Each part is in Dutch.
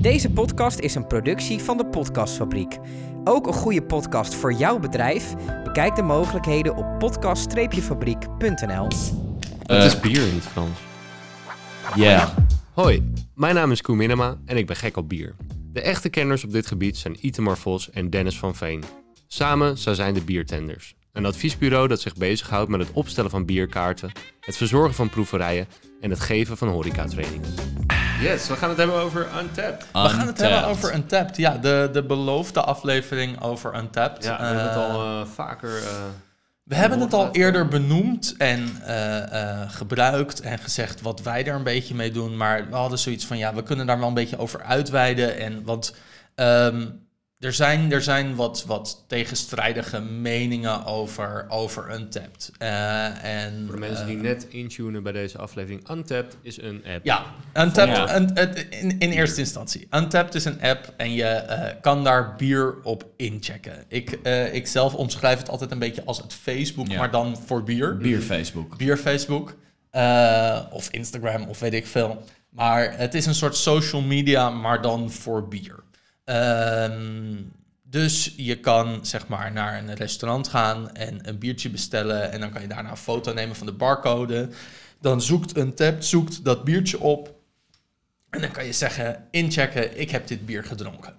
Deze podcast is een productie van de Podcastfabriek. Ook een goede podcast voor jouw bedrijf? Bekijk de mogelijkheden op podcast-fabriek.nl. Het is bier in het Frans. Ja. Hoi, mijn naam is Koen Minema en ik ben gek op bier. De echte kenners op dit gebied zijn Itemar Vos en Dennis van Veen. Samen zij zijn de Biertenders. Een adviesbureau dat zich bezighoudt met het opstellen van bierkaarten, het verzorgen van proeverijen en het geven van horecatrainingen. Yes, we gaan het hebben over Untapped. We gaan het hebben over Untapped. Ja, de, de beloofde aflevering over Untapped. Ja, we hebben het Eh, al eh, vaker... eh, we hebben het al eerder benoemd en eh, eh, gebruikt en gezegd wat wij er een beetje mee doen. Maar we hadden zoiets van, ja, we kunnen daar wel een beetje over uitweiden. En, want ehm, er zijn, er zijn wat, wat tegenstrijdige meningen over, over Untapped. Eh, en, voor de mensen die eh, net intunen bij deze aflevering, Untapped is een app. Ja, Untapped, Ja. un- het- in, in eerste instantie. Untapped is een app en je eh, kan daar bier op inchecken. Ik, eh, ik zelf omschrijf het altijd een beetje als het Facebook, Ja. maar dan voor bier. Bier Facebook. Bier Facebook. eh, of Instagram of weet ik veel. Maar het is een soort social media, maar dan voor bier. Ehm, dus je kan zeg maar naar een restaurant gaan en een biertje bestellen. En dan kan je daarna een foto nemen van de barcode. Dan zoekt een tab, zoekt dat biertje op. En dan kan je zeggen, inchecken, ik heb dit bier gedronken.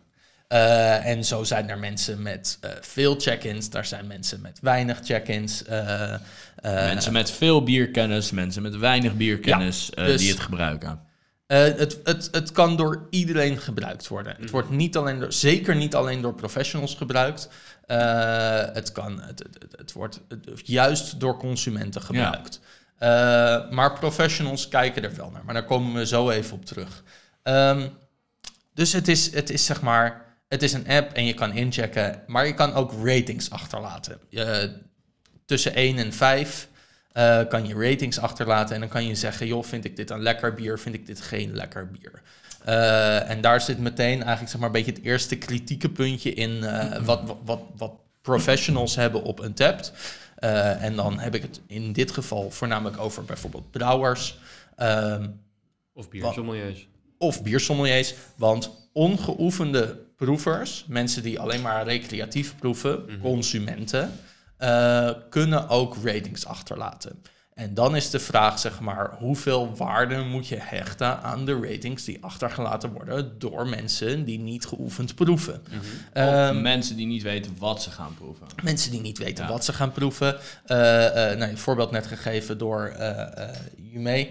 Eh, en zo zijn er mensen met eh, veel check-ins. Daar zijn mensen met weinig check-ins. eh, mensen met veel bierkennis, mensen met weinig bierkennis Ja, dus- die het gebruiken. Eh, het, het, het kan door iedereen gebruikt worden. Het wordt niet alleen door, zeker niet alleen door professionals gebruikt. Eh, het, kan, het, het, het- wordt juist door consumenten gebruikt. Eh, maar professionals kijken er wel naar. Maar daar komen we zo even op terug. Ehm, dus het is, het is zeg maar, het is een app en je kan inchecken. Maar je kan ook ratings achterlaten. Tussen 1 en 5 eh, kan je ratings achterlaten. En dan kan je zeggen, joh, vind ik dit een lekker bier, vind ik dit geen lekker bier. Eh, en daar zit meteen eigenlijk zeg maar een beetje het eerste kritieke puntje in eh, wat, wat, wat, wat professionals hebben op Untapped. Eh en dan heb ik het in dit geval voornamelijk over bijvoorbeeld brouwers ehm, Of biersommeliers. of biersommeliers. Want ongeoefende proevers, mensen die alleen maar recreatief proeven, consumenten, eh, kunnen ook ratings achterlaten. En dan is de vraag, zeg maar, hoeveel waarde moet je hechten aan de ratings die achtergelaten worden door mensen die niet geoefend proeven? of Ehm, mensen die niet weten wat ze gaan proeven. Mensen die niet weten Ja. wat ze gaan proeven. Eh, nou, een voorbeeld net gegeven door eh Jume,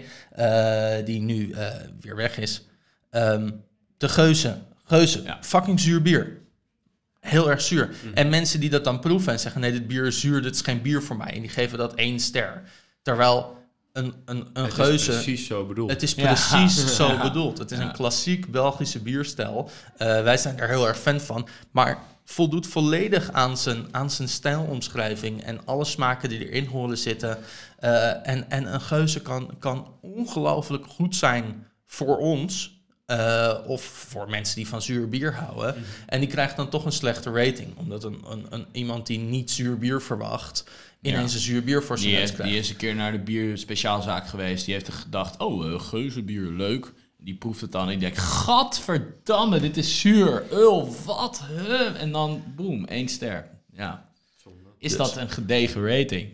die nu weer weg is. Ehm, de geuze. Geuze. Ja. Fucking zuur bier. Heel erg zuur. En mensen die dat dan proeven en zeggen: nee, dit bier is zuur, dit is geen bier voor mij. En die geven dat één ster. Terwijl een, een, een Het is geuze. precies zo bedoeld. Het is Ja. precies zo Ja. bedoeld. Het is Ja. een klassiek Belgische bierstijl. Eh, wij zijn er heel erg fan van. Maar voldoet volledig aan zijn, aan zijn stijlomschrijving en alle smaken die erin horen zitten. Eh, en, en een geuze kan, kan ongelooflijk goed zijn voor ons. Eh, of voor mensen die van zuur bier houden. En die krijgt dan toch een slechte rating. Omdat een, een, een, iemand die niet zuur bier verwacht... ineens Ja. een zuur bier voor zijn Die, neus is- krijgt. die is een keer naar de bier speciaalzaak geweest. Die heeft gedacht, oh, uh, geuzenbier, leuk. Die proeft het dan en die denkt, gadverdamme, dit is zuur. Ul, wat? Huh? En dan, boem, één ster. Ja. Is dat een gedegen rating?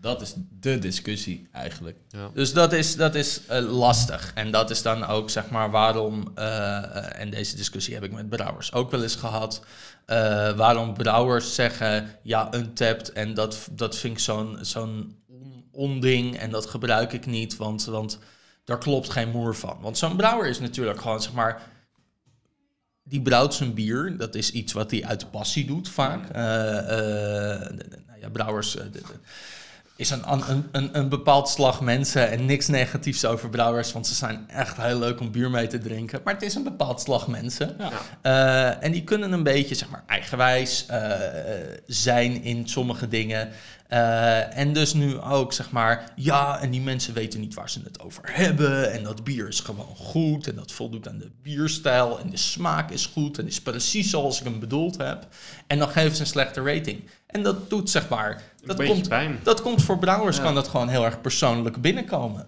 Dat is de discussie eigenlijk. Dus dat is, dat is eh, lastig. En dat is dan ook, zeg maar, waarom... eh, en deze discussie heb ik met brouwers ook wel eens gehad. eh, waarom brouwers zeggen, ja, untapped. En dat, dat vind ik zo'n zo'n on- onding. En dat gebruik ik niet, want, want daar klopt geen moer van. Want zo'n brouwer is natuurlijk gewoon, zeg maar... Die brouwt zijn bier. Dat is iets wat hij uit passie doet vaak. Eh, nou ja, brouwers... is een, een, een, een bepaald slag mensen en niks negatiefs over brouwers, want ze zijn echt heel leuk om bier mee te drinken. Maar het is een bepaald slag mensen. Ja. Eh, en die kunnen een beetje, zeg maar, eigenwijs eh, zijn in sommige dingen. Eh, en dus nu ook, zeg maar, ja, en die mensen weten niet waar ze het over hebben. En dat bier is gewoon goed en dat voldoet aan de bierstijl en de smaak is goed en is precies zoals ik hem bedoeld heb. En dan geven ze een slechte rating. En dat doet, zeg maar, dat komt, pijn. dat komt voor brouwers, kan dat gewoon heel erg persoonlijk binnenkomen.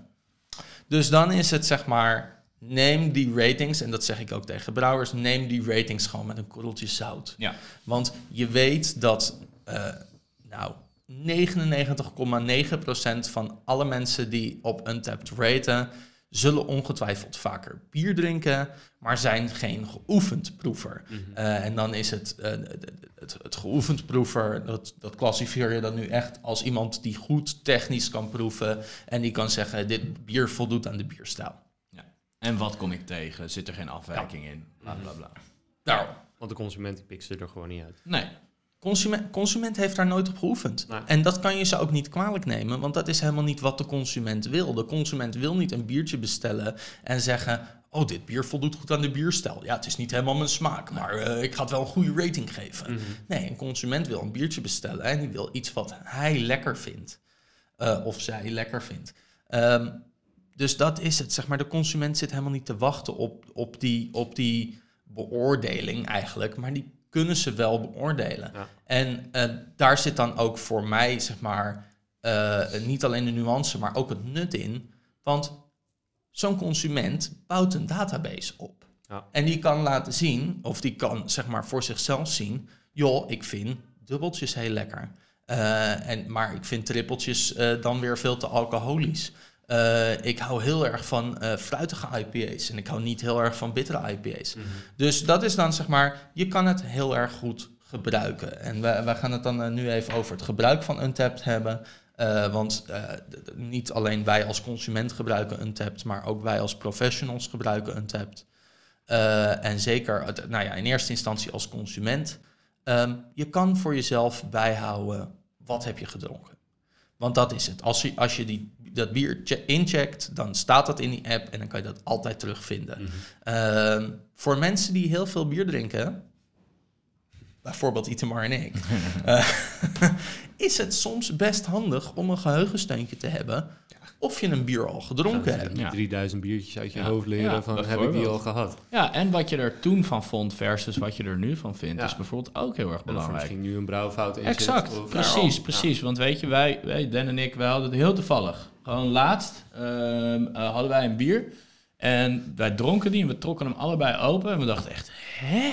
Dus dan is het, zeg maar, neem die ratings, en dat zeg ik ook tegen brouwers, neem die ratings gewoon met een korreltje zout. Ja. Want je weet dat, eh, nou, 99,9% van alle mensen die op Untapped raten, zullen ongetwijfeld vaker bier drinken, maar zijn geen geoefend proever. Eh, en dan is het, eh, het, het geoefend proever, dat, dat klassificeer je dan nu echt als iemand die goed technisch kan proeven en die kan zeggen, dit bier voldoet aan de bierstijl. En wat kom ik tegen? Zit er geen afwijking in? Bla bla bla. Nou, Want de consument die pikt ze er gewoon niet uit. Nee. Consument, consument heeft daar nooit op geoefend. Nee. En dat kan je ze ook niet kwalijk nemen, want dat is helemaal niet wat de consument wil. De consument wil niet een biertje bestellen en zeggen: Oh, dit bier voldoet goed aan de bierstijl. Ja, het is niet helemaal mijn smaak, maar eh, ik ga het wel een goede rating geven. Nee, een consument wil een biertje bestellen en die wil iets wat hij lekker vindt. Eh, of zij lekker vindt. Ehm, dus dat is het, zeg maar. De consument zit helemaal niet te wachten op, op, die, op die beoordeling eigenlijk, maar die kunnen ze wel beoordelen. Ja. En eh, daar zit dan ook voor mij, zeg maar, eh, niet alleen de nuance, maar ook het nut in. Want zo'n consument bouwt een database op. Ja. En die kan laten zien, of die kan zeg maar voor zichzelf zien, joh, ik vind dubbeltjes heel lekker. Eh, en, maar ik vind trippeltjes dan weer veel te alcoholisch. Eh, ik hou heel erg van eh, fruitige IPA's en ik hou niet heel erg van bittere IPA's. Dus dat is dan zeg maar, je kan het heel erg goed gebruiken. En wij, wij gaan het dan eh, nu even over het gebruik van Untapped hebben. Want niet alleen wij als consument gebruiken Untapped, maar ook wij als professionals gebruiken Untapped. En zeker, nou ja, in eerste instantie als consument. Ehm, je kan voor jezelf bijhouden, wat heb je gedronken? Want dat is het. Als je, als je die, dat bier che- incheckt, dan staat dat in die app en dan kan je dat altijd terugvinden. Ehm, voor mensen die heel veel bier drinken, bijvoorbeeld Itemar en ik, eh, is het soms best handig om een geheugensteuntje te hebben of je een bier al gedronken hebt. Ja. 3000 biertjes uit je Ja. hoofd leren Ja, van heb ik die al gehad. Ja, en wat je er toen van vond versus wat je er nu van vindt, Ja. is bijvoorbeeld ook heel erg En of belangrijk. misschien nu een brouwfout in zit, Exact, of- precies, Ja. precies. Want weet je, wij, wij, Dan en ik, wij hadden het heel toevallig. Gewoon laatst ehm, eh, hadden wij een bier. En wij dronken die en we trokken hem allebei open. En we dachten echt, hè?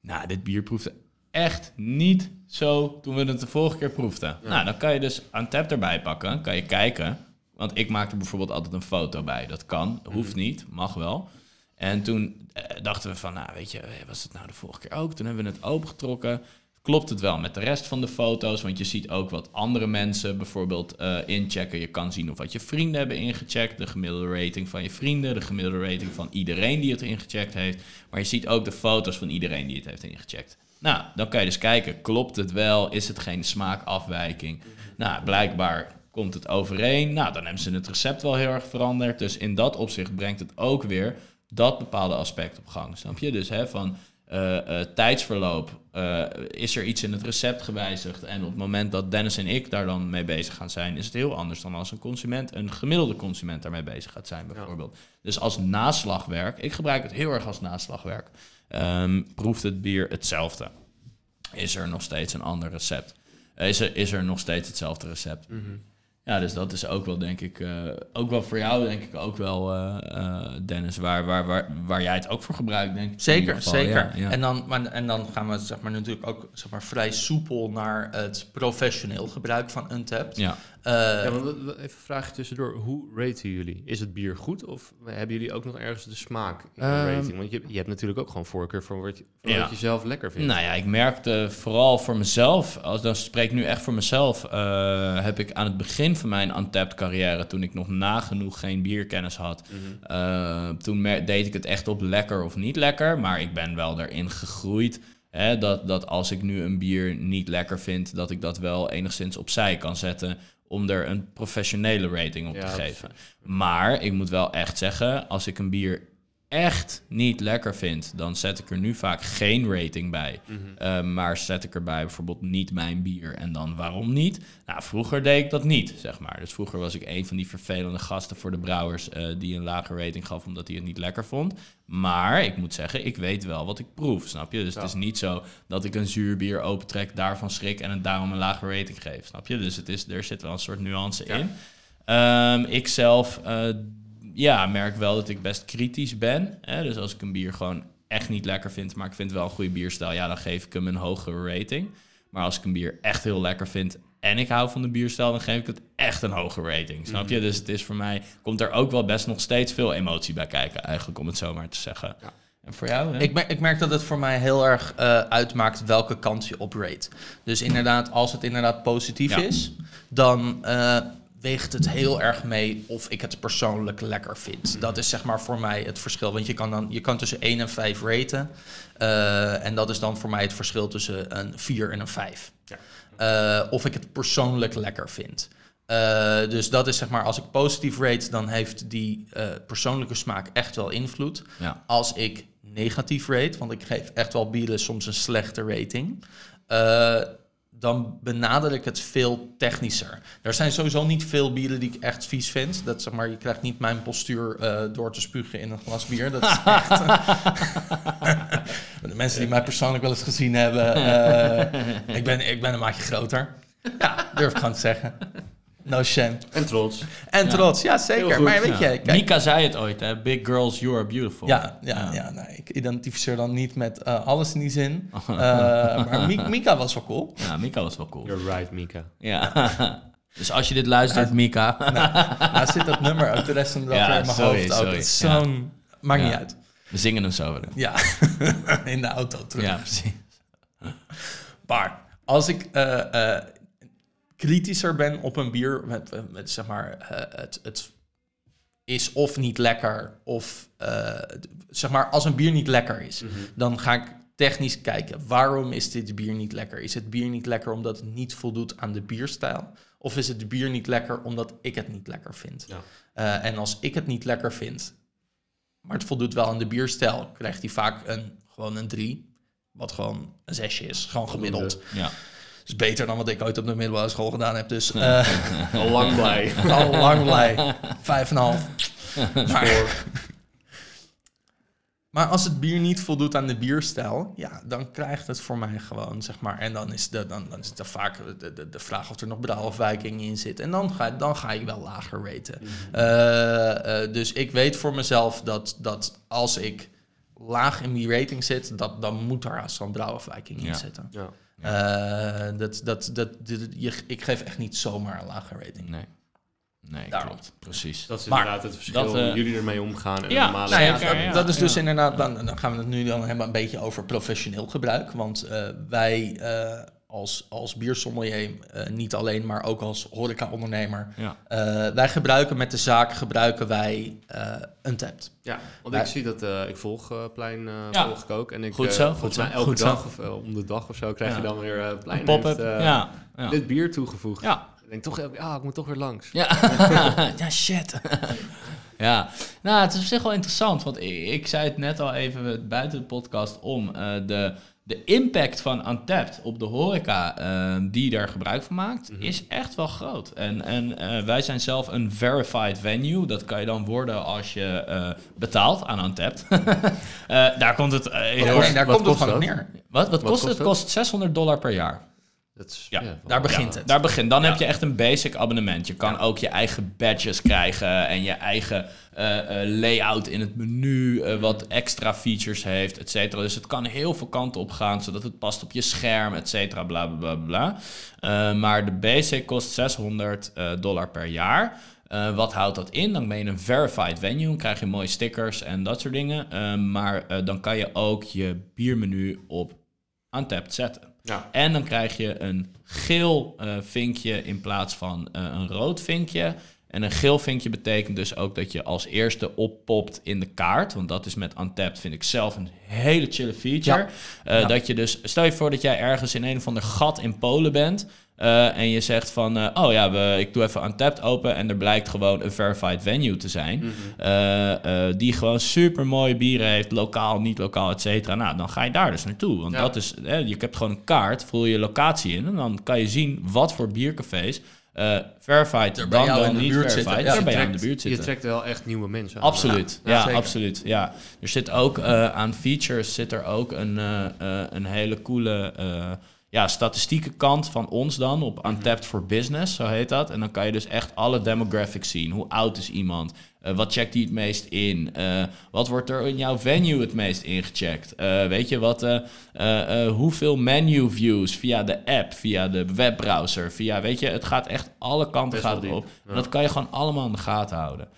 Nou, dit bier proefde echt niet zo toen we het de vorige keer proefden. Nou, dan kan je dus een tap erbij pakken. Kan je kijken. Want ik maak er bijvoorbeeld altijd een foto bij. Dat kan, hoeft niet, mag wel. En toen eh, dachten we van, nou weet je, eh, was het nou de vorige keer ook? Toen hebben we het opengetrokken. Klopt het wel met de rest van de foto's? Want je ziet ook wat andere mensen bijvoorbeeld eh, inchecken. Je kan zien of wat je vrienden hebben ingecheckt. De gemiddelde rating van je vrienden. De gemiddelde rating van iedereen die het ingecheckt heeft. Maar je ziet ook de foto's van iedereen die het heeft ingecheckt. Nou, dan kan je dus kijken, klopt het wel? Is het geen smaakafwijking? Nou, blijkbaar komt het overeen. Nou, dan hebben ze het recept wel heel erg veranderd. Dus in dat opzicht brengt het ook weer dat bepaalde aspect op gang. Snap je? Dus hè, van tijdsverloop. eh, is er iets in het recept gewijzigd? En op het moment dat Dennis en ik daar dan mee bezig gaan zijn, is het heel anders dan als een consument, een gemiddelde consument daarmee bezig gaat zijn, bijvoorbeeld. Dus als naslagwerk, ik gebruik het heel erg als naslagwerk, ehm, proeft het bier hetzelfde. Is er nog steeds een ander recept? Is er, is er nog steeds hetzelfde recept? Ja, dus dat is ook wel, denk ik, eh, ook wel voor jou, denk ik, ook wel, eh, eh, Dennis, waar, waar, waar, waar jij het ook voor gebruikt, denk ik. Zeker, geval. zeker. Ja, ja. En, dan, maar, en dan gaan we zeg maar, natuurlijk ook zeg maar, vrij soepel naar het professioneel gebruik van Untapped. ja. Eh, Ja, even een vraagje tussendoor. Hoe raten jullie? Is het bier goed of hebben jullie ook nog ergens de smaak in de Ehm, rating? Want je, je hebt natuurlijk ook gewoon voorkeur voor wat je, voor Ja. wat je zelf lekker vindt. Nou ja, ik merkte vooral voor mezelf, als dan spreek ik nu echt voor mezelf, eh, heb ik aan het begin van mijn untapped carrière, toen ik nog nagenoeg geen bierkennis had, Mhm. eh, toen deed ik het echt op lekker of niet lekker, maar ik ben wel erin gegroeid. Hè, dat, dat als ik nu een bier niet lekker vind, dat ik dat wel enigszins opzij kan zetten om er een professionele rating op Ja, te geven. Maar ik moet wel echt zeggen, als ik een bier echt niet lekker vind, dan zet ik er nu vaak geen rating bij. Mhm. Uh, maar zet ik erbij bijvoorbeeld niet mijn bier en dan waarom niet? Nou, vroeger deed ik dat niet, zeg maar. Dus vroeger was ik een van die vervelende gasten voor de brouwers eh, die een lage rating gaf omdat hij het niet lekker vond. Maar ik moet zeggen, ik weet wel wat ik proef, snap je? Dus Ja. het is niet zo dat ik een zuur bier opentrek, daarvan schrik en het daarom een lage rating geef, snap je? Dus het is, er zit wel een soort nuance Ja. in. Ehm, ik zelf eh, ja, merk wel dat ik best kritisch ben. Hè? Dus als ik een bier gewoon echt niet lekker vind, maar ik vind wel een goede bierstijl, ja, dan geef ik hem een hogere rating. Maar als ik een bier echt heel lekker vind en ik hou van de bierstijl, dan geef ik het echt een hoge rating. Snap je? Dus het is voor mij, komt er ook wel best nog steeds veel emotie bij kijken, eigenlijk, om het zo maar te zeggen. Ja. En voor jou? hè? Ik merk, ik merk dat het voor mij heel erg eh, uitmaakt welke kant je op rate. Dus inderdaad, als het inderdaad positief Ja. is, dan eh, weegt het heel erg mee of ik het persoonlijk lekker vind. Dat is zeg maar voor mij het verschil. Want je kan, dan, je kan tussen 1 en 5 raten. eh, en dat is dan voor mij het verschil tussen een 4 en een 5. Ja. Eh, of ik het persoonlijk lekker vind. Eh, dus dat is zeg maar, als ik positief rate, dan heeft die persoonlijke smaak echt wel invloed. Ja. Als ik negatief rate, want ik geef echt wel bieren soms een slechte rating, dan benader ik het veel technischer. Er zijn sowieso niet veel bieren die ik echt vies vind. Dat zeg maar, je krijgt niet mijn postuur eh, door te spugen in een glas bier. Dat is echt. de mensen die mij persoonlijk wel eens gezien hebben, eh, ik, ben, ik ben een maatje groter. Ja, durf ik gewoon te zeggen. No shame. En trots. En Ja. trots, ja zeker. goed, Maar weet Ja. je, kijk, Mika zei het ooit, hè? Big girls, you are beautiful. Ja, ja, ja. nee, ik identificeer dan niet met eh, alles in die zin. Eh, maar Mi- Mika was wel cool. Ja, Mika was wel cool. You're right, Mika. Ja. dus als je dit luistert, Mika. Daar zit dat nummer uit de rest van de dag Ja, in mijn sorry, hoofd. Ook. sorry. Het is zo'n... Maakt Ja. niet uit. We zingen hem zo weer. Ja, in de auto terug. Ja, precies. Maar als ik eh, eh, kritischer ben op een bier, met, met zeg maar, eh, het, het is of niet lekker, of eh, zeg maar, als een bier niet lekker is, dan ga ik technisch kijken. Waarom is dit bier niet lekker? Is het bier niet lekker omdat het niet voldoet aan de bierstijl? Of is het bier niet lekker omdat ik het niet lekker vind? Ja. Eh, en als ik het niet lekker vind, maar het voldoet wel aan de bierstijl, krijgt hij vaak een, gewoon een 3. Wat gewoon een zesje is. Gewoon gemiddeld. Ja. Is beter dan wat ik ooit op de middelbare school gedaan heb. Dus eh Al lang blij. al lang blij. Vijf en een half. Maar, maar als het bier niet voldoet aan de bierstijl, ja, dan krijgt het voor mij gewoon, zeg maar. En dan is, de, dan, dan is het vaak de, de, de vraag of er nog brouwafwijking in zit. En dan ga, dan ga ik wel lager raten. Eh, eh, dus ik weet voor mezelf dat, dat als ik laag in die rating zit, dat, dan moet er als zo'n brouwafwijking in Ja. zitten. Ja. Eh, dat, dat, dat, je, ik geef echt niet zomaar een lage rating. Nee. Nee, Daarom. klopt. Precies. Dat is Maar inderdaad het verschil dat, eh, hoe jullie ermee omgaan. En ja, normale Nou ja, Zeker, dat, ja. dat is dus Ja. inderdaad, dan, dan gaan we het nu dan hebben een beetje over professioneel gebruik. Want eh, wij eh, als, als biersommelier, eh, niet alleen, maar ook als horeca-ondernemer, Ja. eh, wij gebruiken met de zaak, gebruiken wij eh Untapped. Ja, want ik zie dat, eh, ik volg eh, Plein, eh Ja. volg ik ook. En ik, Goed zo, goed mij zo. elke Goed zo. dag of om de dag of zo krijg Ja. je dan weer eh Plein Een pop-up. heeft, eh, ja. Ja. dit bier toegevoegd. ja. Ik denk toch, ja, ik moet toch weer langs. Ja, ja shit. ja, nou, het is op zich wel interessant, want ik, ik zei het net al even buiten de podcast om. eh, de, de impact van Untapped op de horeca eh, die daar gebruik van maakt, is echt wel groot. En, en eh, wij zijn zelf een verified venue. Dat kan je dan worden als je eh, betaalt aan Untapped. Eh, daar komt het heel... nee, daar wat komt het gewoon neer. Wat, wat, Wat kost kost Het het? kost 600 dollar per jaar. Dat is, Ja, Daar begint Ja, het. Daar begint. Dan heb je echt een basic abonnement. Je kan ook je eigen badges krijgen en je eigen eh, eh, layout in het menu, eh, wat extra features heeft, et cetera. Dus het kan heel veel kanten op gaan, zodat het past op je scherm, et cetera, bla bla bla bla. Maar de basic kost 600 eh, dollar per jaar. Wat houdt dat in? Dan ben je een verified venue, dan krijg je mooie stickers en dat soort dingen. Maar dan kan je ook je biermenu op Untapped zetten. Ja. En dan krijg je een geel eh, vinkje in plaats van eh, een rood vinkje. En een geel vinkje betekent dus ook dat je als eerste oppopt in de kaart. Want dat is met Untapped, vind ik zelf een hele chille feature. Ja. Eh, Ja. Dat je dus, stel je voor dat jij ergens in een of ander gat in Polen bent. Eh, en je zegt van, eh, oh ja, we, ik doe even Untapped open. En er blijkt gewoon een verified venue te zijn. eh, eh, die gewoon super mooie bieren heeft, lokaal, niet lokaal, et cetera. Nou, dan ga je daar dus naartoe. Want Ja. dat is, hè, je hebt gewoon een kaart, vul je locatie in. En dan kan je zien wat voor biercafés eh verified Er bij dan jou wel in de niet buurt verified. zitten. Ja, er bij in de trekt- buurt zitten. Je trekt wel echt nieuwe mensen aan. Absoluut, Ja, absoluut. Ja. Er zit ook eh, aan features zit er ook een, eh, eh, een hele coole. Ja, statistieke kant van ons dan op Untapped for Business, zo heet dat. En dan kan je dus echt alle demographics zien. Hoe oud is iemand? Eh, wat checkt hij het meest in? Eh, wat wordt er in jouw venue het meest ingecheckt? Eh, weet je wat? hoeveel menu views via de app, via de webbrowser, via weet je, het gaat echt alle kanten gaat En dat kan je gewoon allemaal in de gaten houden.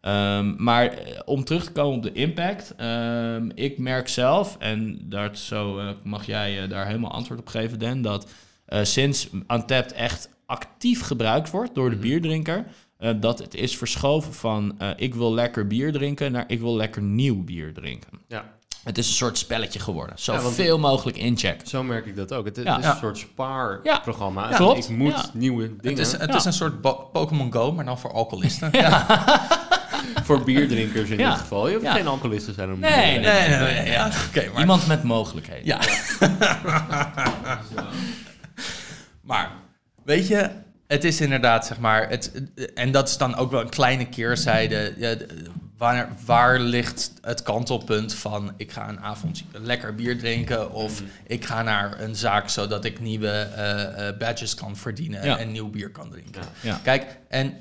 Ehm, maar eh, om terug te komen op de impact, ehm, ik merk zelf, en daar zo eh, mag jij eh, daar helemaal antwoord op geven, Dan, dat eh, sinds Untapped echt actief gebruikt wordt door de Mhm. bierdrinker, eh, dat het is verschoven van eh, ik wil lekker bier drinken naar ik wil lekker nieuw bier drinken. Ja, Het is een soort spelletje geworden. Ja, Zoveel mogelijk inchecken. zo merk ik dat ook. Het, het Ja. is Ja. een soort Ja. spaarprogramma. Klopt. Ik moet Ja. nieuwe Het dingen is, het Ja. is een soort Pokémon Go, maar dan voor alcoholisten. voor bierdrinkers in Ja. dit geval. Je hoeft Ja. geen alcoholist te zijn om Nee, nee, drinken. nee, nee, nee, ja. Oké, maar... Iemand met mogelijkheden. Ja. maar, weet je, het is inderdaad, zeg maar... Het, en dat is dan ook wel een kleine keerzijde. Ja, waar, waar ligt het kantelpunt van... ik ga een avond lekker bier drinken... of ik ga naar een zaak zodat ik nieuwe eh, eh, badges kan verdienen... Ja. en nieuw bier kan drinken. Ja. Ja. Kijk, en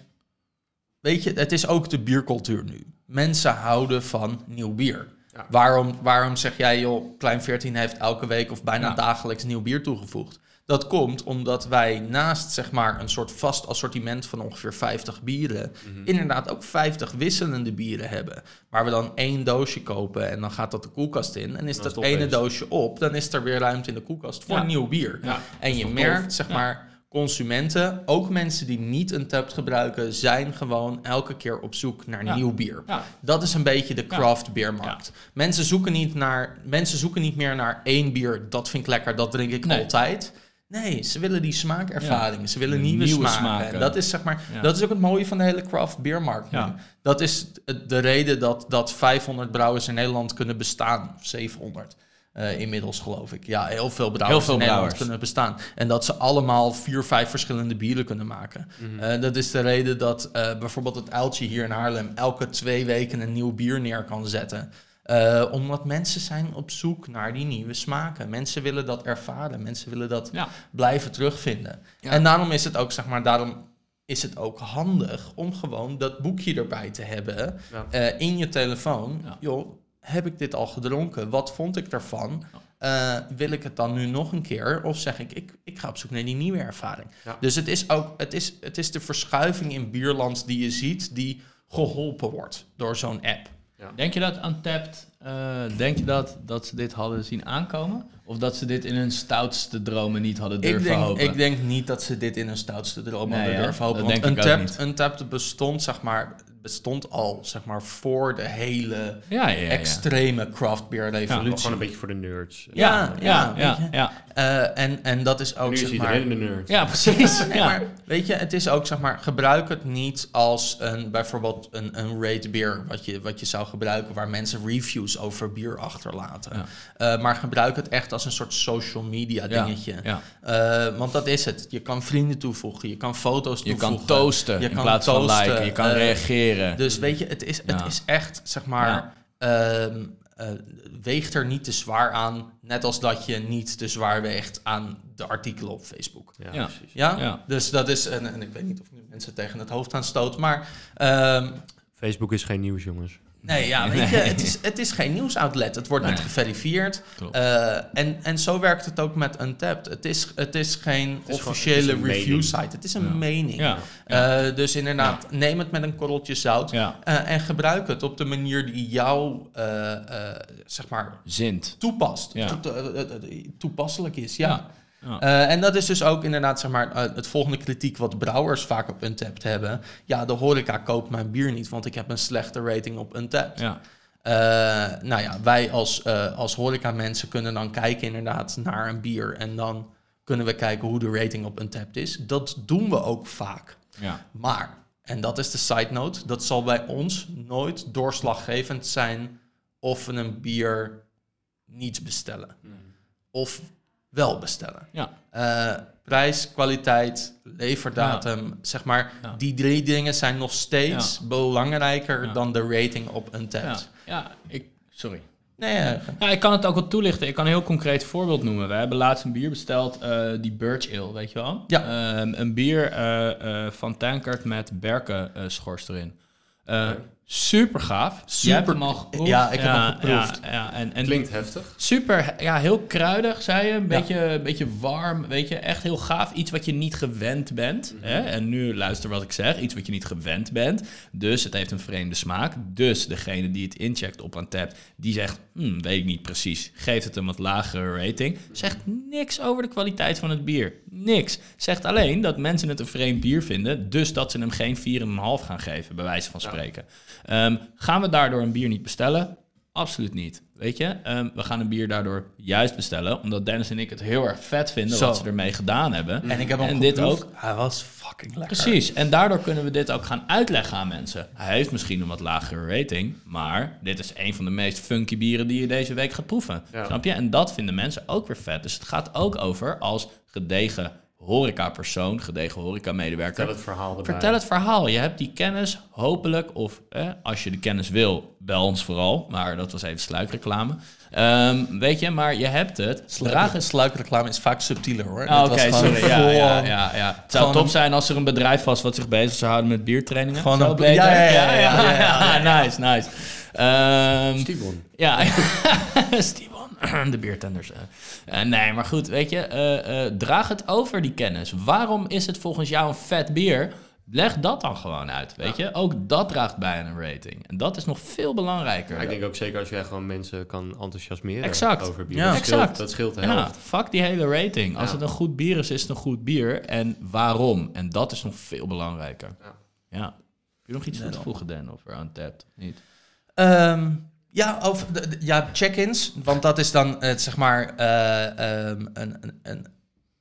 weet je, het is ook de biercultuur nu. Mensen houden van nieuw bier. Ja. Waarom, waarom zeg jij, joh, Klein 14 heeft elke week of bijna Ja. dagelijks nieuw bier toegevoegd? Dat komt omdat wij naast zeg maar een soort vast assortiment van ongeveer 50 bieren, Mhm. inderdaad ook 50 wisselende bieren hebben. Waar we dan één doosje kopen en dan gaat dat de koelkast in. En is Dan dat is ene doosje op, dan is er weer ruimte in de koelkast voor Ja. nieuw bier. Ja. En je merkt, zeg maar, consumenten, ook mensen die niet een tap gebruiken, zijn gewoon elke keer op zoek naar Ja. nieuw bier. Ja. Dat is een beetje de craft beermarkt. Mensen, zoeken niet naar, mensen zoeken niet meer naar één bier, dat vind ik lekker, dat drink ik Nee. altijd. Nee, ze willen die smaakervaring. Ze willen nieuwe, nieuwe smaken. smaken. En Dat is, zeg maar, Ja. dat is ook het mooie van de hele craft beermarkt. Ja. Dat is de reden dat, dat 500 brouwers in Nederland kunnen bestaan. Of 700 eh, inmiddels, geloof ik. Ja, heel veel brouwers Heel veel in Nederland kunnen bestaan. En dat ze allemaal vier, vijf verschillende bieren kunnen maken. Eh, dat is de reden dat eh, bijvoorbeeld het uiltje hier in Haarlem... elke twee weken een nieuw bier neer kan zetten. Omdat mensen zijn op zoek naar die nieuwe smaken. Mensen willen dat ervaren. Mensen willen dat Ja. blijven terugvinden. Ja. En daarom is het ook, zeg maar, daarom is het ook handig om gewoon dat boekje erbij te hebben Ja. in je telefoon. Joh, heb ik dit al gedronken? Wat vond ik daarvan? Eh, wil ik het dan nu nog een keer? Of zeg ik, ik, ik ga op zoek naar die nieuwe ervaring. Ja. Dus het is ook, het is, het is de verschuiving in bierland die je ziet, die geholpen wordt door zo'n app. Denk je dat Untapped, eh, denk je dat, dat ze dit hadden zien aankomen? Of dat ze dit in hun stoutste dromen niet hadden durven Ik denk, hopen? ik denk niet dat ze dit in hun stoutste droom Nee, hadden durven hopen. Dat Want denk ik ook Untapped, niet. Untapped bestond, zeg maar, bestond al zeg maar, voor de hele ja, ja, ja, ja. extreme craft beer revolutie. Gewoon een beetje voor de nerds. Ja, ja, ja, weet ja, je. ja. Eh, en, en dat is ook nu is zeg maar. iedereen een nerd. Ja, precies. Nee, maar weet je, het is ook zeg maar, gebruik het niet als een bijvoorbeeld een, een rate beer, wat je, wat je zou gebruiken, waar mensen reviews over bier achterlaten. Ja. Eh, maar gebruik het echt als een soort social media dingetje. ja. Eh, want dat is het. Je kan vrienden toevoegen, je kan foto's Je toevoegen. kan toasten Je in kan plaats van liken. Je kan eh, Dus weet je, het is, het Ja. is echt, zeg maar, ehm, eh, weegt er niet te zwaar aan. Net als dat je niet te zwaar weegt aan de artikelen op Facebook. Ja, Ja. precies. Ja? Ja. Dus dat is, en, en ik weet niet of ik nu mensen tegen het hoofd aan stoot, maar ehm, Facebook is geen nieuws, jongens. Nee, ja, weet je, het is, het is geen nieuwsoutlet. Het wordt niet geverifieerd. Eh, en, en zo werkt het ook met Untapped. Het is, het is geen is gewoon- officiële het is een review mening. site. Het is een Ja. mening. ja. Eh, dus inderdaad, neem het met een korreltje zout. ja. Eh, en gebruik het op de manier die jou, eh, eh, zeg maar, Zint. toepast. Toepasselijk is, ja. Ja. Eh, en dat is dus ook inderdaad, zeg maar, eh, het volgende kritiek wat brouwers vaak op Untapped hebben. Ja, de horeca koopt mijn bier niet, want ik heb een slechte rating op Untapped. Ja. Eh, nou ja, wij als, eh als horeca mensen kunnen dan kijken inderdaad naar een bier. En dan kunnen we kijken hoe de rating op Untapped is. Dat doen we ook vaak. Ja. Maar, en dat is de side note, dat zal bij ons nooit doorslaggevend zijn of we een bier niet bestellen. Of wel bestellen. Ja. Eh, prijs, kwaliteit, leverdatum, zeg maar, Ja. die drie dingen zijn nog steeds belangrijker dan de rating op Untapped. Ja. ja, ik... Sorry. Nee, ja, ik kan het ook wel toelichten. Ik kan een heel concreet voorbeeld noemen. We hebben laatst een bier besteld, eh, die Birch Ale, weet je wel? Ja. Ehm, een bier eh, van Tankert met berkenschors erin. Super gaaf. Super- Jij hebt hem al geproefd. Ja, ik heb hem geproefd. Ja, ja, en, en Klinkt heftig. Super, ja, heel kruidig, zei je. Een beetje, een beetje warm, weet je. Echt heel gaaf. Iets wat je niet gewend bent. hè? En nu luister wat ik zeg. Iets wat je niet gewend bent. Dus het heeft een vreemde smaak. Dus degene die het incheckt op een tap, die zegt... Hmm, weet ik niet precies. Geeft het een wat lagere rating. Zegt niks over de kwaliteit van het bier. Niks. Zegt alleen dat mensen het een vreemd bier vinden. Dus dat ze hem geen 4,5 gaan geven, bij wijze van spreken. Ehm, gaan we daardoor een bier niet bestellen? Absoluut niet. Weet je, Ehm, we gaan een bier daardoor juist bestellen, omdat Dennis en ik het heel erg vet vinden Zo. wat ze ermee gedaan hebben. En ik heb hem en dit ook. Hij was fucking lekker. Precies, en daardoor kunnen we dit ook gaan uitleggen aan mensen. Hij heeft misschien een wat lagere rating, maar dit is een van de meest funky bieren die je deze week gaat proeven. Ja. Snap je? En dat vinden mensen ook weer vet. Dus het gaat ook over als gedegen horeca-persoon, gedegen horeca-medewerker. Vertel het verhaal erbij. Vertel het verhaal. Je hebt die kennis, hopelijk, of eh, als je de kennis wil, bel ons vooral. Maar dat was even sluikreclame. Ehm, weet je, maar je hebt het. Draag Sluik, sluikreclame is vaak subtieler hoor. Oh, Dit Oké, was gewoon sorry. Ja, vol- ja, ja, ja. Het zou top een- zijn als er een bedrijf was wat zich bezig zou houden met biertrainingen. Gewoon een- beter. ja, ja, ja, ja, ja, ja, ja. nice, nice. Ehm, Stibon. ja, Stibon, de biertenders. eh. Eh, nee, maar goed, weet je, eh, eh, draag het over die kennis. Waarom is het volgens jou een vet bier? Leg dat dan gewoon uit, weet je. Ook dat draagt bij aan een rating. En dat is nog veel belangrijker. Ja, ik denk ook zeker als jij gewoon mensen kan enthousiasmeren Exact. over bier. Ja. dat, scheelt, Exact. dat scheelt de Ja, helft. fuck die hele rating. Als Ja. het een goed bier is, is het een goed bier. En waarom? En dat is nog veel belangrijker. Ja. Ja. Heb je nog iets toe te dan. voegen, Dan, over Untapped? of Niet? Ehm, ja, ja, check-ins. Want dat is dan het, zeg maar, eh, ehm, een, een, een,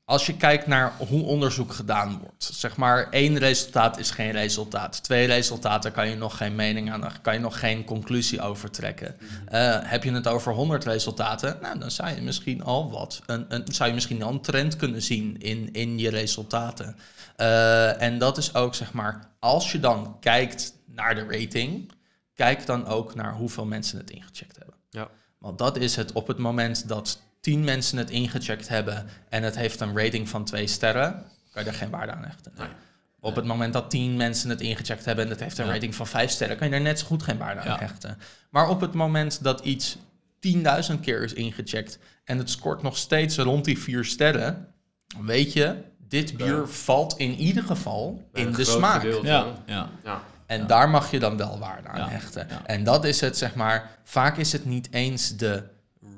als je kijkt naar hoe onderzoek gedaan wordt. Zeg maar, één resultaat is geen resultaat. Twee resultaten kan je nog geen mening aan, kan je nog geen conclusie over trekken. Eh, heb je het over 100 resultaten, nou, dan zou je misschien al wat, een, een, zou je misschien al een trend kunnen zien in, in je resultaten. Eh, en dat is ook, zeg maar, als je dan kijkt naar de rating, kijk dan ook naar hoeveel mensen het ingecheckt hebben. Ja. Want dat is het op het moment dat 10 mensen het ingecheckt hebben en het heeft een rating van 2 sterren, kan je er geen waarde aan hechten. Nee. Op het moment dat 10 mensen het ingecheckt hebben en het heeft een Ja. rating van 5 sterren, kan je er net zo goed geen waarde aan Ja. hechten. Maar op het moment dat iets 10.000 keer is ingecheckt en het scoort nog steeds rond die 4 sterren, dan weet je, dit bier Ja. valt in ieder geval Bij in de groot smaak. gedeelte. Ja, ja. En Ja. daar mag je dan wel waarde aan Ja, hechten. ja. En dat is het, zeg maar, vaak is het niet eens de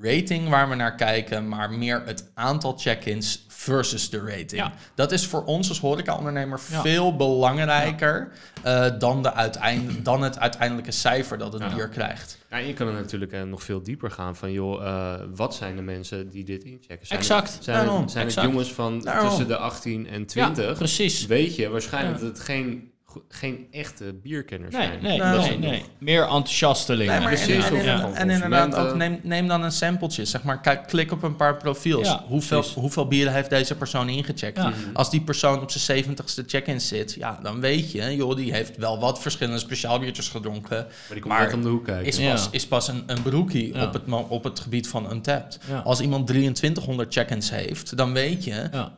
rating waar we naar kijken, maar meer het aantal check-ins versus de rating. Ja. Dat is voor ons als horecaondernemer Ja. veel belangrijker eh, dan, de uiteind- dan het uiteindelijke cijfer dat het Ja. bier krijgt. Ja, en je kan er natuurlijk eh, nog veel dieper gaan van, joh, eh, wat zijn de mensen die dit inchecken? Zijn Exact. Het, zijn het, Daarom. zijn het Exact. jongens van Daarom. tussen de 18 en Ja, 20? precies. weet je waarschijnlijk Ja. dat het geen, geen echte bierkenners Nee, zijn. nee, Nou, nee, nee. Meer enthousiastelingen. Nee, maar precies, en, en, en- van en inderdaad ook neem, neem dan een sampletje. Zeg maar, kijk, klik op een paar profiels. Ja, hoeveel, precies. hoeveel bieren heeft deze persoon ingecheckt? Ja. Als die persoon op zijn 70ste check-in zit, ja, dan weet je, joh, die heeft wel wat verschillende speciaalbiertjes gedronken. Maar die komt Maar net om de hoek kijken. Is Ja. pas, is pas een, een broekie Ja. op, het, op het gebied van Untapped. Ja. Als iemand 2300 check-ins heeft, dan weet je, Ja,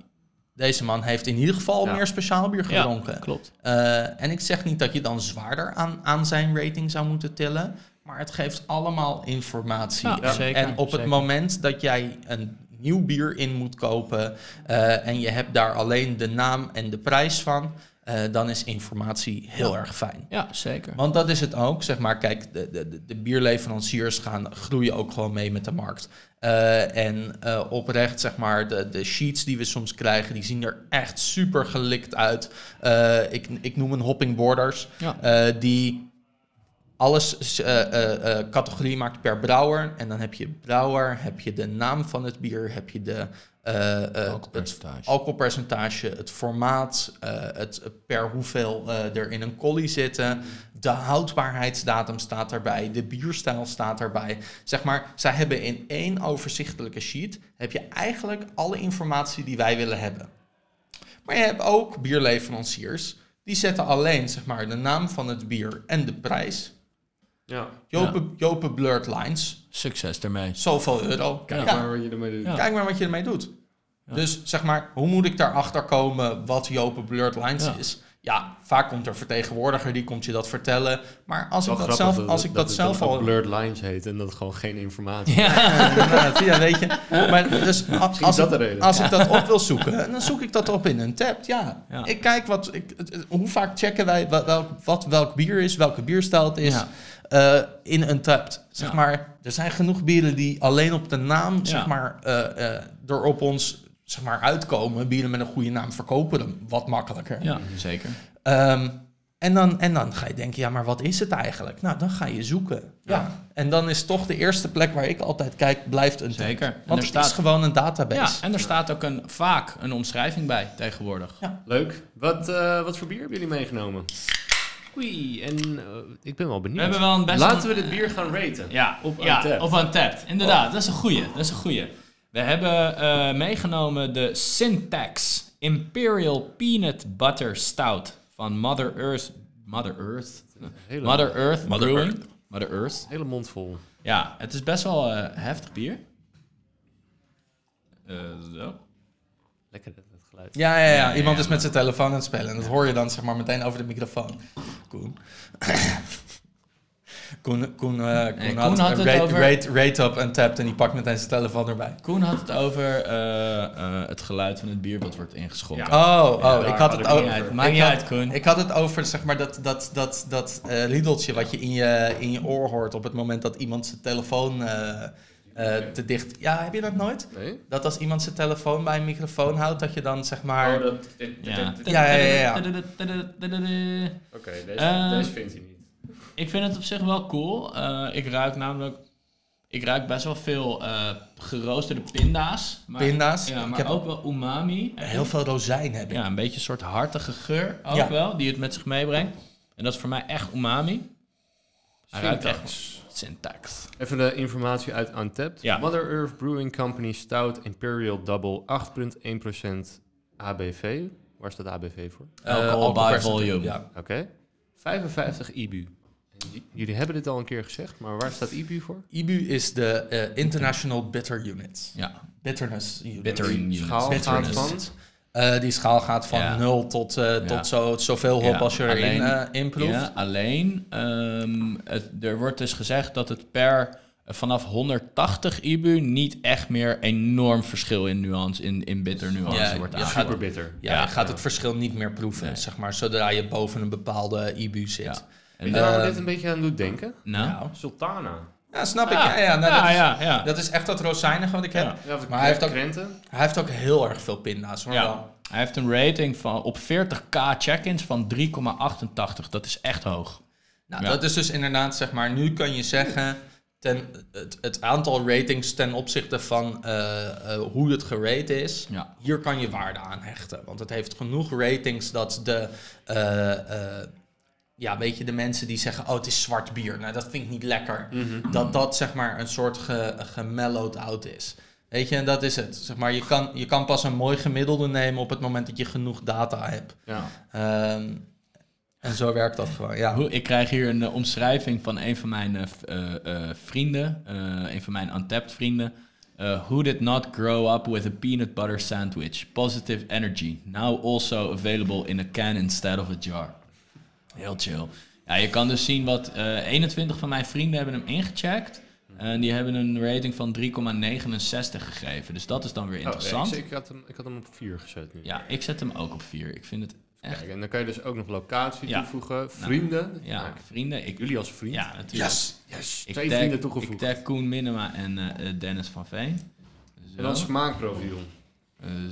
deze man heeft in ieder geval Ja. meer speciaalbier ja, gedronken. klopt. Eh, en ik zeg niet dat je dan zwaarder aan, aan zijn rating zou moeten tillen, maar het geeft allemaal informatie. Ja, en, zeker, en op het moment dat jij een nieuw bier in moet kopen eh, en je hebt daar alleen de naam en de prijs van, eh, dan is informatie heel Ja. erg fijn. Ja, zeker. Want dat is het ook, zeg maar. Kijk, de, de, de- bierleveranciers gaan groeien ook gewoon mee met de markt. Eh, en eh, oprecht, zeg maar, de, de sheets die we soms krijgen, die zien er echt super gelikt uit. Ik, ik noem een hopping borders, Ja. die alles eh, eh, eh, categorie maakt per brouwer. En dan heb je brouwer, heb je de naam van het bier, heb je de... eh, eh, het Alcoholpercentage. alcoholpercentage, het formaat, het per hoeveel er in een collie zitten. De houdbaarheidsdatum staat erbij, de bierstijl staat erbij. Zeg maar, zij hebben in één overzichtelijke sheet heb je eigenlijk alle informatie die wij willen hebben. Maar je hebt ook bierleveranciers die zetten alleen zeg maar, de naam van het bier en de prijs. Ja. Jopen, Jopen Blurred Lines, Succes ermee. zoveel euro. Kijk Ja, maar wat je ermee doet. Ja. Kijk maar wat je ermee doet. Dus zeg maar, hoe moet ik daarachter komen wat Jopen Blurred Lines Ja. is? Ja, vaak komt er een vertegenwoordiger die komt je dat vertellen. Maar als Wel ik dat zelf, als ik dat, zelf al blurred lines heet en dat gewoon geen informatie Ja. ja, weet je. Maar dus als, dat ik, als ik dat op wil zoeken, dan zoek ik dat op in een tab. Ja, Ja. ik kijk wat, ik, hoe vaak checken wij wa- welk, wat welk bier is, welke bierstijl het is Ja. eh, in een tab. Zeg Ja. maar, er zijn genoeg bieren die alleen op de naam, zeg Ja. maar, eh, eh, door op ons zeg maar, uitkomen. Bieren met een goede naam verkopen hem wat makkelijker. ja, zeker. Ehm, en, dan, en dan ga je denken, ja, maar wat is het eigenlijk? Nou, dan ga je zoeken. Ja. En dan is toch de eerste plek waar ik altijd kijk, blijft een. Zeker. Want er het staat- is gewoon een database. Ja, en er staat ook een, vaak een omschrijving bij tegenwoordig. Leuk. Wat, eh, wat voor bier hebben jullie meegenomen? Oei, en eh, ik ben wel benieuwd. We hebben wel een best Laten we dit bier gaan raten. Ja, Op ja, Untappd. Inderdaad, dat is een goeie. Dat is een goeie. We hebben eh, meegenomen de Syntax Imperial Peanut Butter Stout van Mother Earth. Mother Earth? Hele, Mother Earth Mother Brewing. Mother Earth. hele mond vol. Ja, het is best wel eh, heftig bier. Eh, zo. Lekker dat, dat geluid. Ja, ja, ja. Iemand ja, is met zijn telefoon aan het spelen. En dat hoor je dan zeg maar meteen over de microfoon. Koen. Koen, Koen, eh, Koen, Koen had, had het rate, over- rate, rate up en tapt en die pakt meteen zijn telefoon erbij. Koen had het over eh, eh, het geluid van het bier wat wordt ingeschonken. Ja. Oh, oh ik had het over... niet uit, maakt niet uit, Koen. Ik had het over zeg maar dat, dat, dat, dat eh, riedeltje wat je in je, in je oor hoort op het moment dat iemand zijn telefoon eh, te dicht... Ja, heb je dat nooit? Nee? Dat als iemand zijn telefoon bij een microfoon houdt, dat je dan zeg maar... Oh, dat... Ja. Ja, ja, ja, ja. Oké, deze, Eh, deze vindt hij niet. Ik vind het op zich wel cool. Eh, ik ruik namelijk... Ik ruik best wel veel eh, geroosterde pinda's. Maar, Pinda's. Ja, Ik maar heb ook wel umami. Heel veel rozijn heb ik. Ja, een beetje een soort hartige geur ook Ja. wel, die het met zich meebrengt. En dat is voor mij echt umami. Hij ruikt echt syntax. Even de informatie uit Untapped. Ja. Mother Earth Brewing Company Stout Imperial Double 8,1% ABV. Waar staat ABV voor? Alcohol by volume. Ja. Oké. 55 IBU. J- Jullie hebben dit al een keer gezegd, maar waar staat IBU voor? IBU is de eh, International Bitter Unit. Ja, Bitterness Unit. bitter unit. schaal gaat Bitterness. van... Eh, die schaal gaat van Ja. 0 tot, eh, Ja. tot zo, zoveel hop Ja, als je erin alleen- eh, in proeft. Ja, alleen, ehm, het, er wordt dus gezegd dat het per eh, vanaf 180 IBU niet echt meer enorm verschil in nuance, in, in bitter nuance Ja, wordt ja, aangegeven. Super bitter. Ja, gaat het verschil niet meer proeven, Nee. zeg maar, zodra je boven een bepaalde IBU zit. En, waar me Eh, dit een beetje aan doet denken? nou, Nou, Sultana. Ja, snap ik. Ja. Ja, ja, nou, ja, dat, is, ja, ja. dat is echt dat rozijnige wat ik heb. Ja. Ja, of Maar hij heeft ook- krenten. Hij heeft ook heel erg veel pinda's. Hoor. Ja. wel. Hij heeft een rating van op 40k check-ins van 3,88. Dat is echt hoog. Nou, Ja. dat is dus inderdaad, zeg maar, nu kan je zeggen, ten, het, het aantal ratings ten opzichte van eh, eh, hoe het gerate is, Ja. hier kan je waarde aan hechten. Want het heeft genoeg ratings dat de, eh, eh, ja, weet je, de mensen die zeggen, oh, het is zwart bier, nou, dat vind ik niet lekker, dat dat, zeg maar, een soort ge, gemellowed out is. Weet je, en dat is het. Zeg maar, je, kan, je kan pas een mooi gemiddelde nemen op het moment dat je genoeg data hebt. Ja. Ehm, en zo werkt dat gewoon, ja. Ik krijg hier een eh, omschrijving van een van mijn eh, eh, vrienden, een van mijn untapped vrienden. Who did not grow up with a peanut butter sandwich? Positive energy. Now also available in a can instead of a jar. Heel chill. Ja, je kan dus zien wat eh 21 van mijn vrienden hebben hem ingecheckt. En die hebben een rating van 3,69 gegeven. Dus dat is dan weer Oh, interessant. ik, ik, had hem, ik had hem op 4 gezet nu. Ja, ik zet hem ook op 4. Ik vind het echt... Kijk, en dan kan je dus ook nog locatie Ja. toevoegen. Vrienden. Ja, Nou, vrienden. Ik, jullie als vriend. ja, natuurlijk. Yes, yes. Ik Twee tag- vrienden toegevoegd. Ik tag Koen Minema en eh, eh, Dennis van Veen. Zo. en dan smaakprofiel.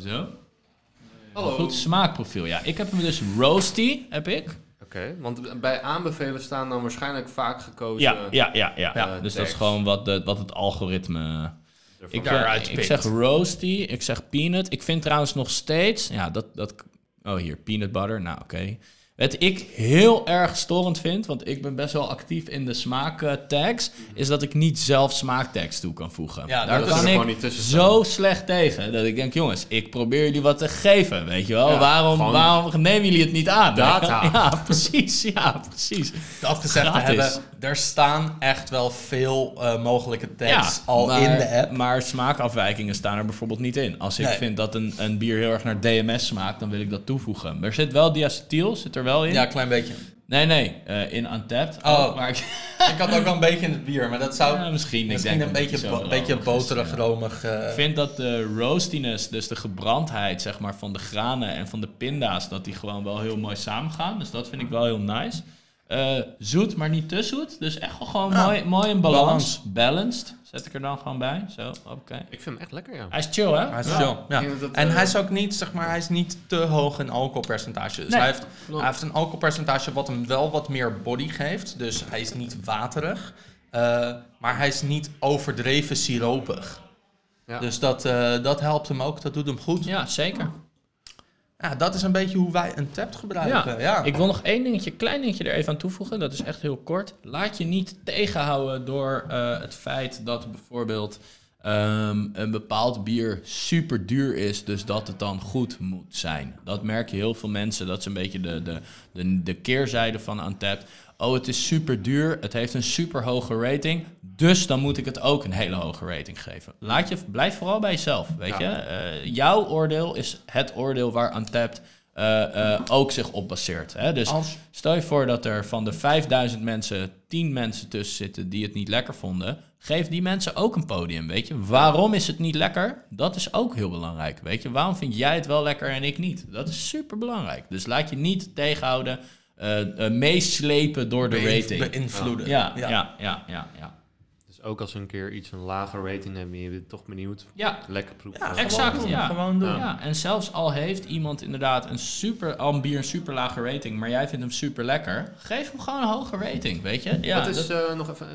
Zo. Hallo. Goed smaakprofiel. Ja, ik heb hem dus roasty, heb ik. Oké, want bij aanbevelen staan dan waarschijnlijk vaak gekozen. Ja, ja, ja, ja. Ja, dus dat is gewoon wat, de, wat het algoritme... Ik, Daaruit eh, ik zeg roasty, ik zeg peanut. Ik vind trouwens nog steeds... Ja, dat... dat oh, hier, peanut butter. Nou, oké. Wat ik heel erg storend vind, want ik ben best wel actief in de smaattags, is dat ik niet zelf smaaktags toe kan voegen. Ja, Daar kan ik gewoon niet tussen zo slecht tegen, dat ik denk, jongens, ik probeer jullie wat te geven, weet je wel. Ja, waarom, gewoon waarom nemen jullie het niet aan? data. Ja, precies, ja, precies. Dat gezegd te hebben, er staan echt wel veel eh, mogelijke tags al maar, in de app. Maar smaakafwijkingen staan er bijvoorbeeld niet in. Als ik Nee. vind dat een, een bier heel erg naar DMS smaakt, dan wil ik dat toevoegen. Er zit wel diacetyl, zit er wel in. Ja, een klein beetje. Nee, nee, eh, in Untapped. Oh. maar ik, Ik had ook wel een beetje in het bier, maar dat zou ja, misschien. ik misschien denk een beetje, bo- beetje boterig, romig. eh, Ik vind dat de roastiness, dus de gebrandheid zeg maar, van de granen en van de pinda's, dat die gewoon wel heel mooi samengaan. Dus dat vind ik wel heel nice. Eh, zoet, maar niet te zoet. Dus echt wel gewoon Ja. mooi, mooi in balans. Balanced. Zet ik er dan gewoon bij. Zo, oké. Ik vind hem echt lekker, ja. Hij is chill, hè? Hij is Ja. chill, ja. Dat, En eh, hij is ook niet, zeg maar, hij is niet te hoog in alcoholpercentage. Dus Nee. hij, heeft, hij heeft een alcoholpercentage wat hem wel wat meer body geeft. Dus hij is niet waterig. eh, maar hij is niet overdreven siropig. Ja. Dus dat, eh, dat helpt hem ook, dat doet hem goed. Ja. Ja, dat is een beetje hoe wij een tap gebruiken. Ja. Ik wil nog één dingetje, klein dingetje er even aan toevoegen. Dat is echt heel kort. Laat je niet tegenhouden door eh, het feit dat bijvoorbeeld ehm, een bepaald bier super duur is, dus dat het dan goed moet zijn. Dat merk je heel veel mensen. Dat is een beetje de, de, de, de keerzijde van Untapped. Oh, het is super duur. Het heeft een super hoge rating. Dus dan moet ik het ook een hele hoge rating geven. Laat je, blijf vooral bij jezelf. Weet Ja. je? Eh, jouw oordeel is het oordeel waar Untapped eh, eh, ook zich op baseert. Hè? Dus Als, stel je voor dat er van de 5000 mensen 10 mensen tussen zitten die het niet lekker vonden. Geef die mensen ook een podium, weet je. Waarom is het niet lekker? Dat is ook heel belangrijk, weet je. Waarom vind jij het wel lekker en ik niet? Dat is super belangrijk. Dus laat je niet tegenhouden, meeslepen door de beïnv- rating. beïnvloeden. Ja, ja, ja, ja, ja. ja. Dus ook als we een keer iets een lage rating hebben en je bent toch benieuwd, Ja, lekker proeven. Ja, Exact, gewoon doen, ja. Gewoon doen. Ja, en zelfs al heeft iemand inderdaad een super, al een bier een super lage rating, maar jij vindt hem super lekker, geef hem gewoon een hoge rating, weet je? Ja, Wat is dat- eh, nog even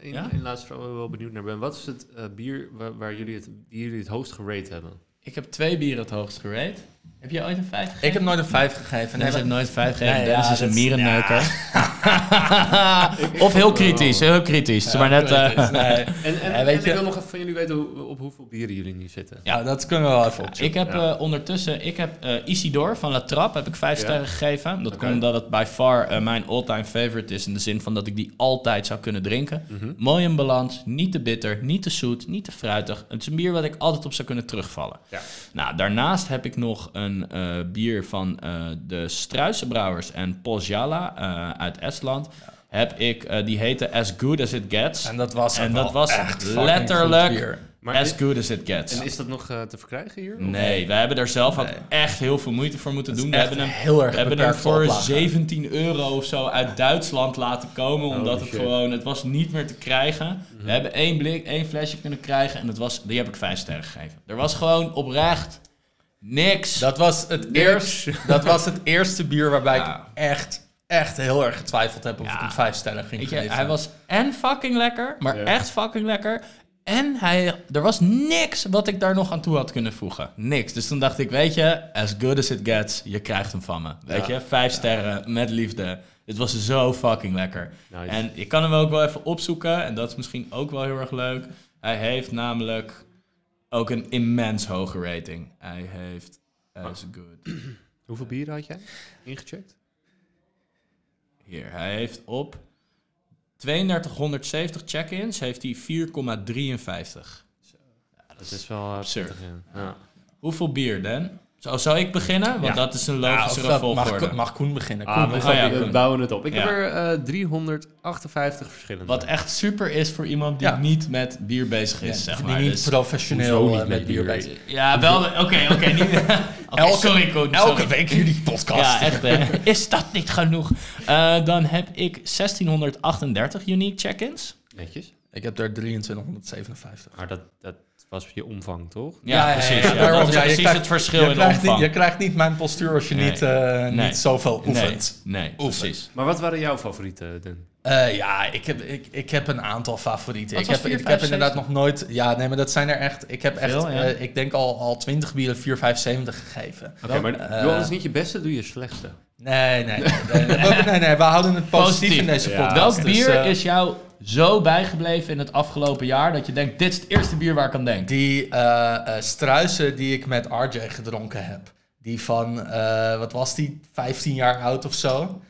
eh, een, Ja? een laatste vraag waar ik wel benieuwd naar ben. Wat is het eh, bier waar, waar jullie, het, die jullie het hoogst gerate hebben? Ik heb twee bieren het hoogst gerate. Heb jij ooit een 5 gegeven? Ik heb nooit een 5 gegeven. Nee, Nee, ze nooit 5 gegeven. Nee, Dennis ja, is een mierenneuker. of heel kritisch, heel kritisch. maar net... eh, nee. En, en, Ja, en weet ik je- wil nog even van jullie weten hoe, op hoeveel bieren jullie nu zitten. Ja, dat kunnen we wel even opzoeken. Ik heb Ja. eh, ondertussen, ik heb eh, Isidore van La Trappe, heb ik vijf Ja. sterren gegeven. Dat komt omdat het by far mijn all-time favorite is. In de zin van dat ik die altijd zou kunnen drinken. Mhm. Mooi in balans, niet te bitter, niet te zoet, niet te fruitig. Het is een bier wat ik altijd op zou kunnen terugvallen. Ja. Nou, daarnaast heb ik nog een eh, bier van eh, de Struisenbrouwers en Pozjala eh, uit Estland. Heb ik, eh, die heette As Good As It Gets. En dat was, En dat was echt letterlijk- goed bier. Maar as Good As It Gets. en is dat nog eh, te verkrijgen hier? Nee, wij hebben er zelf ook Nee. echt heel veel moeite voor moeten Dat doen. We hebben hem, heel erg we hebben hem voor oplage. 17 euro of zo uit Duitsland laten komen. Omdat het gewoon, het was niet meer te krijgen. Mhm. We hebben één blik, één flesje kunnen krijgen. En dat was, die heb ik vijf sterren gegeven. Er was gewoon oprecht niks. Dat was het Niks. eerst, dat was het eerste bier waarbij Ja. ik echt, echt heel erg getwijfeld heb of Ja. ik hem vijf sterren ging geven. hij was en fucking lekker, maar Ja. echt fucking lekker. En hij, er was niks wat ik daar nog aan toe had kunnen voegen. Niks. Dus toen dacht ik, weet je, as good as it gets, je krijgt hem van me. Weet Ja. je, vijf sterren met liefde. Het was zo fucking lekker. Nice. En ik kan hem ook wel even opzoeken. En dat is misschien ook wel heel erg leuk. Hij heeft namelijk ook een immens hoge rating. Hij heeft as good. Hoeveel bieren had jij ingecheckt? Hier, hij heeft op 3270 check-ins heeft hij 4,53. Dat is wel uh, Absurd. ja. ja. Hoeveel bier, Dan? Zou, zou ik beginnen? Want Ja. dat is een Ja, of logischere dat- volgorde. mag, mag Koen beginnen? Ah, Koen, we, ja, we Koen. bouwen het op. Ik Ja. heb er eh 358 verschillende. Wat echt super is voor iemand die Ja. niet met bier bezig is, Ja, zeg die maar. niet Dus- professioneel niet eh, met met bier bier? bezig ja, wel. Oké, oké. Oké, Elke- sorry, Koen. Elke sorry. week jullie podcast. Ja, echt. Hè? Is dat niet genoeg? Eh, dan heb ik 1638 unique check-ins. Netjes. Ik heb er 2357. Maar dat, dat was je omvang, toch? Ja, precies. ja, Ja, daarom, dat is ja, je precies krijgt- het verschil Je in krijgt, niet, omvang. je krijgt niet mijn postuur als je Nee. niet, eh, Nee. niet zoveel oefent. Nee, nee Oefent. precies. Maar wat waren jouw favorieten, Dan? Eh, ja, ik heb, ik, ik heb een aantal favorieten. Wat Ik heb, ik heb inderdaad nog nooit... Ja, nee, maar dat zijn er echt... Ik heb echt, Veel, ja. eh, ik denk al, al 20 bieren 4, 5, 70 gegeven. Oké, maar doe anders niet je beste, doe je slechtste. Nee, nee, nee. Nee, nee, nee, nee, nee, we houden het positief, Positief. in deze Ja. podcast. Welk dus, bier eh, is jou zo bijgebleven in het afgelopen jaar dat je denkt, dit is het eerste bier waar ik aan denk? Die eh eh struisen die ik met RJ gedronken heb. Die van, eh, wat was die, 15 jaar oud of zo.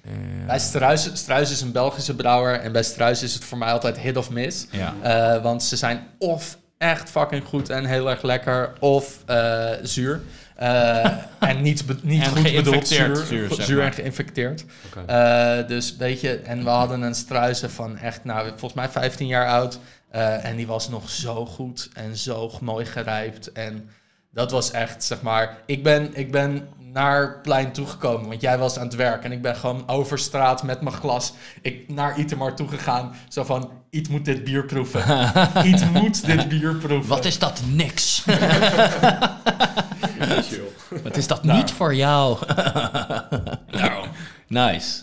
Bij Struis, Struis is een Belgische brouwer. En bij Struis is het voor mij altijd hit of miss. Ja. Eh, want ze zijn of echt fucking goed en heel erg lekker, of eh, zuur. Eh, en niet, niet En goed bedoeld zuur, zuur, zeg zuur maar. en geïnfecteerd. Eh, dus weet je, en we hadden een struisen van echt, nou, volgens mij 15 jaar oud. Eh, en die was nog zo goed en zo mooi gerijpt. En dat was echt, zeg maar, ik ben, ik ben naar plein toegekomen, want jij was aan het werk. En ik ben gewoon over straat met mijn glas ik, naar Itemar toegegaan. Zo van, Iet moet dit bier proeven. Iet moet dit bier proeven. Wat is dat niks? Wat is dat niet voor jou? nice.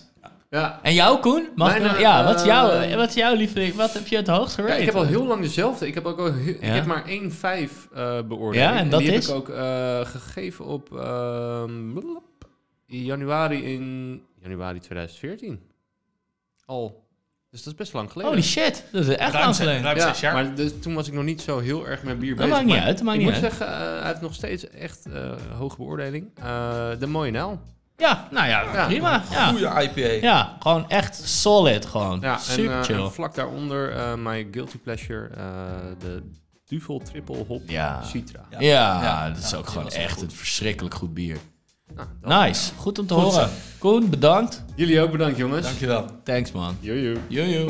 Ja. En jou, Koen? Mag Mijn, ik- eh, ja, wat is, jouw, eh, wat is jouw lieveling? Wat heb je het hoogst Ja, gerate? ik heb al heel lang dezelfde. Ik heb ook al heel- ik Ja? heb maar 1,5 eh beoordeeld. Ja, en dat die is? heb ik ook eh, gegeven op ehm, januari in januari 2014. Al. Dus dat is best lang geleden. Holy shit, dat is echt lang geleden. ruim ja, zes jaar. maar dus, toen was ik nog niet zo heel erg met bier Dat bezig. maakt niet maar uit, dat maakt ik niet moet uit. zeggen, eh, hij heeft nog steeds echt eh, hoge beoordeling. Eh, de mooie Nel. Ja, nou ja, Ja. prima. Ja. Goede IPA. ja, gewoon echt solid gewoon. Ja, Super en, chill. en vlak daaronder eh my guilty pleasure, eh, de Duvel Triple Hop Ja. Citra. ja, Ja, dat is ook gewoon echt goed. een verschrikkelijk goed bier. Nou, dan- Nice, goed om te Goed horen. zo. Koen, bedankt. Jullie ook bedankt jongens. Dankjewel. Thanks man. Jojo. Jojo.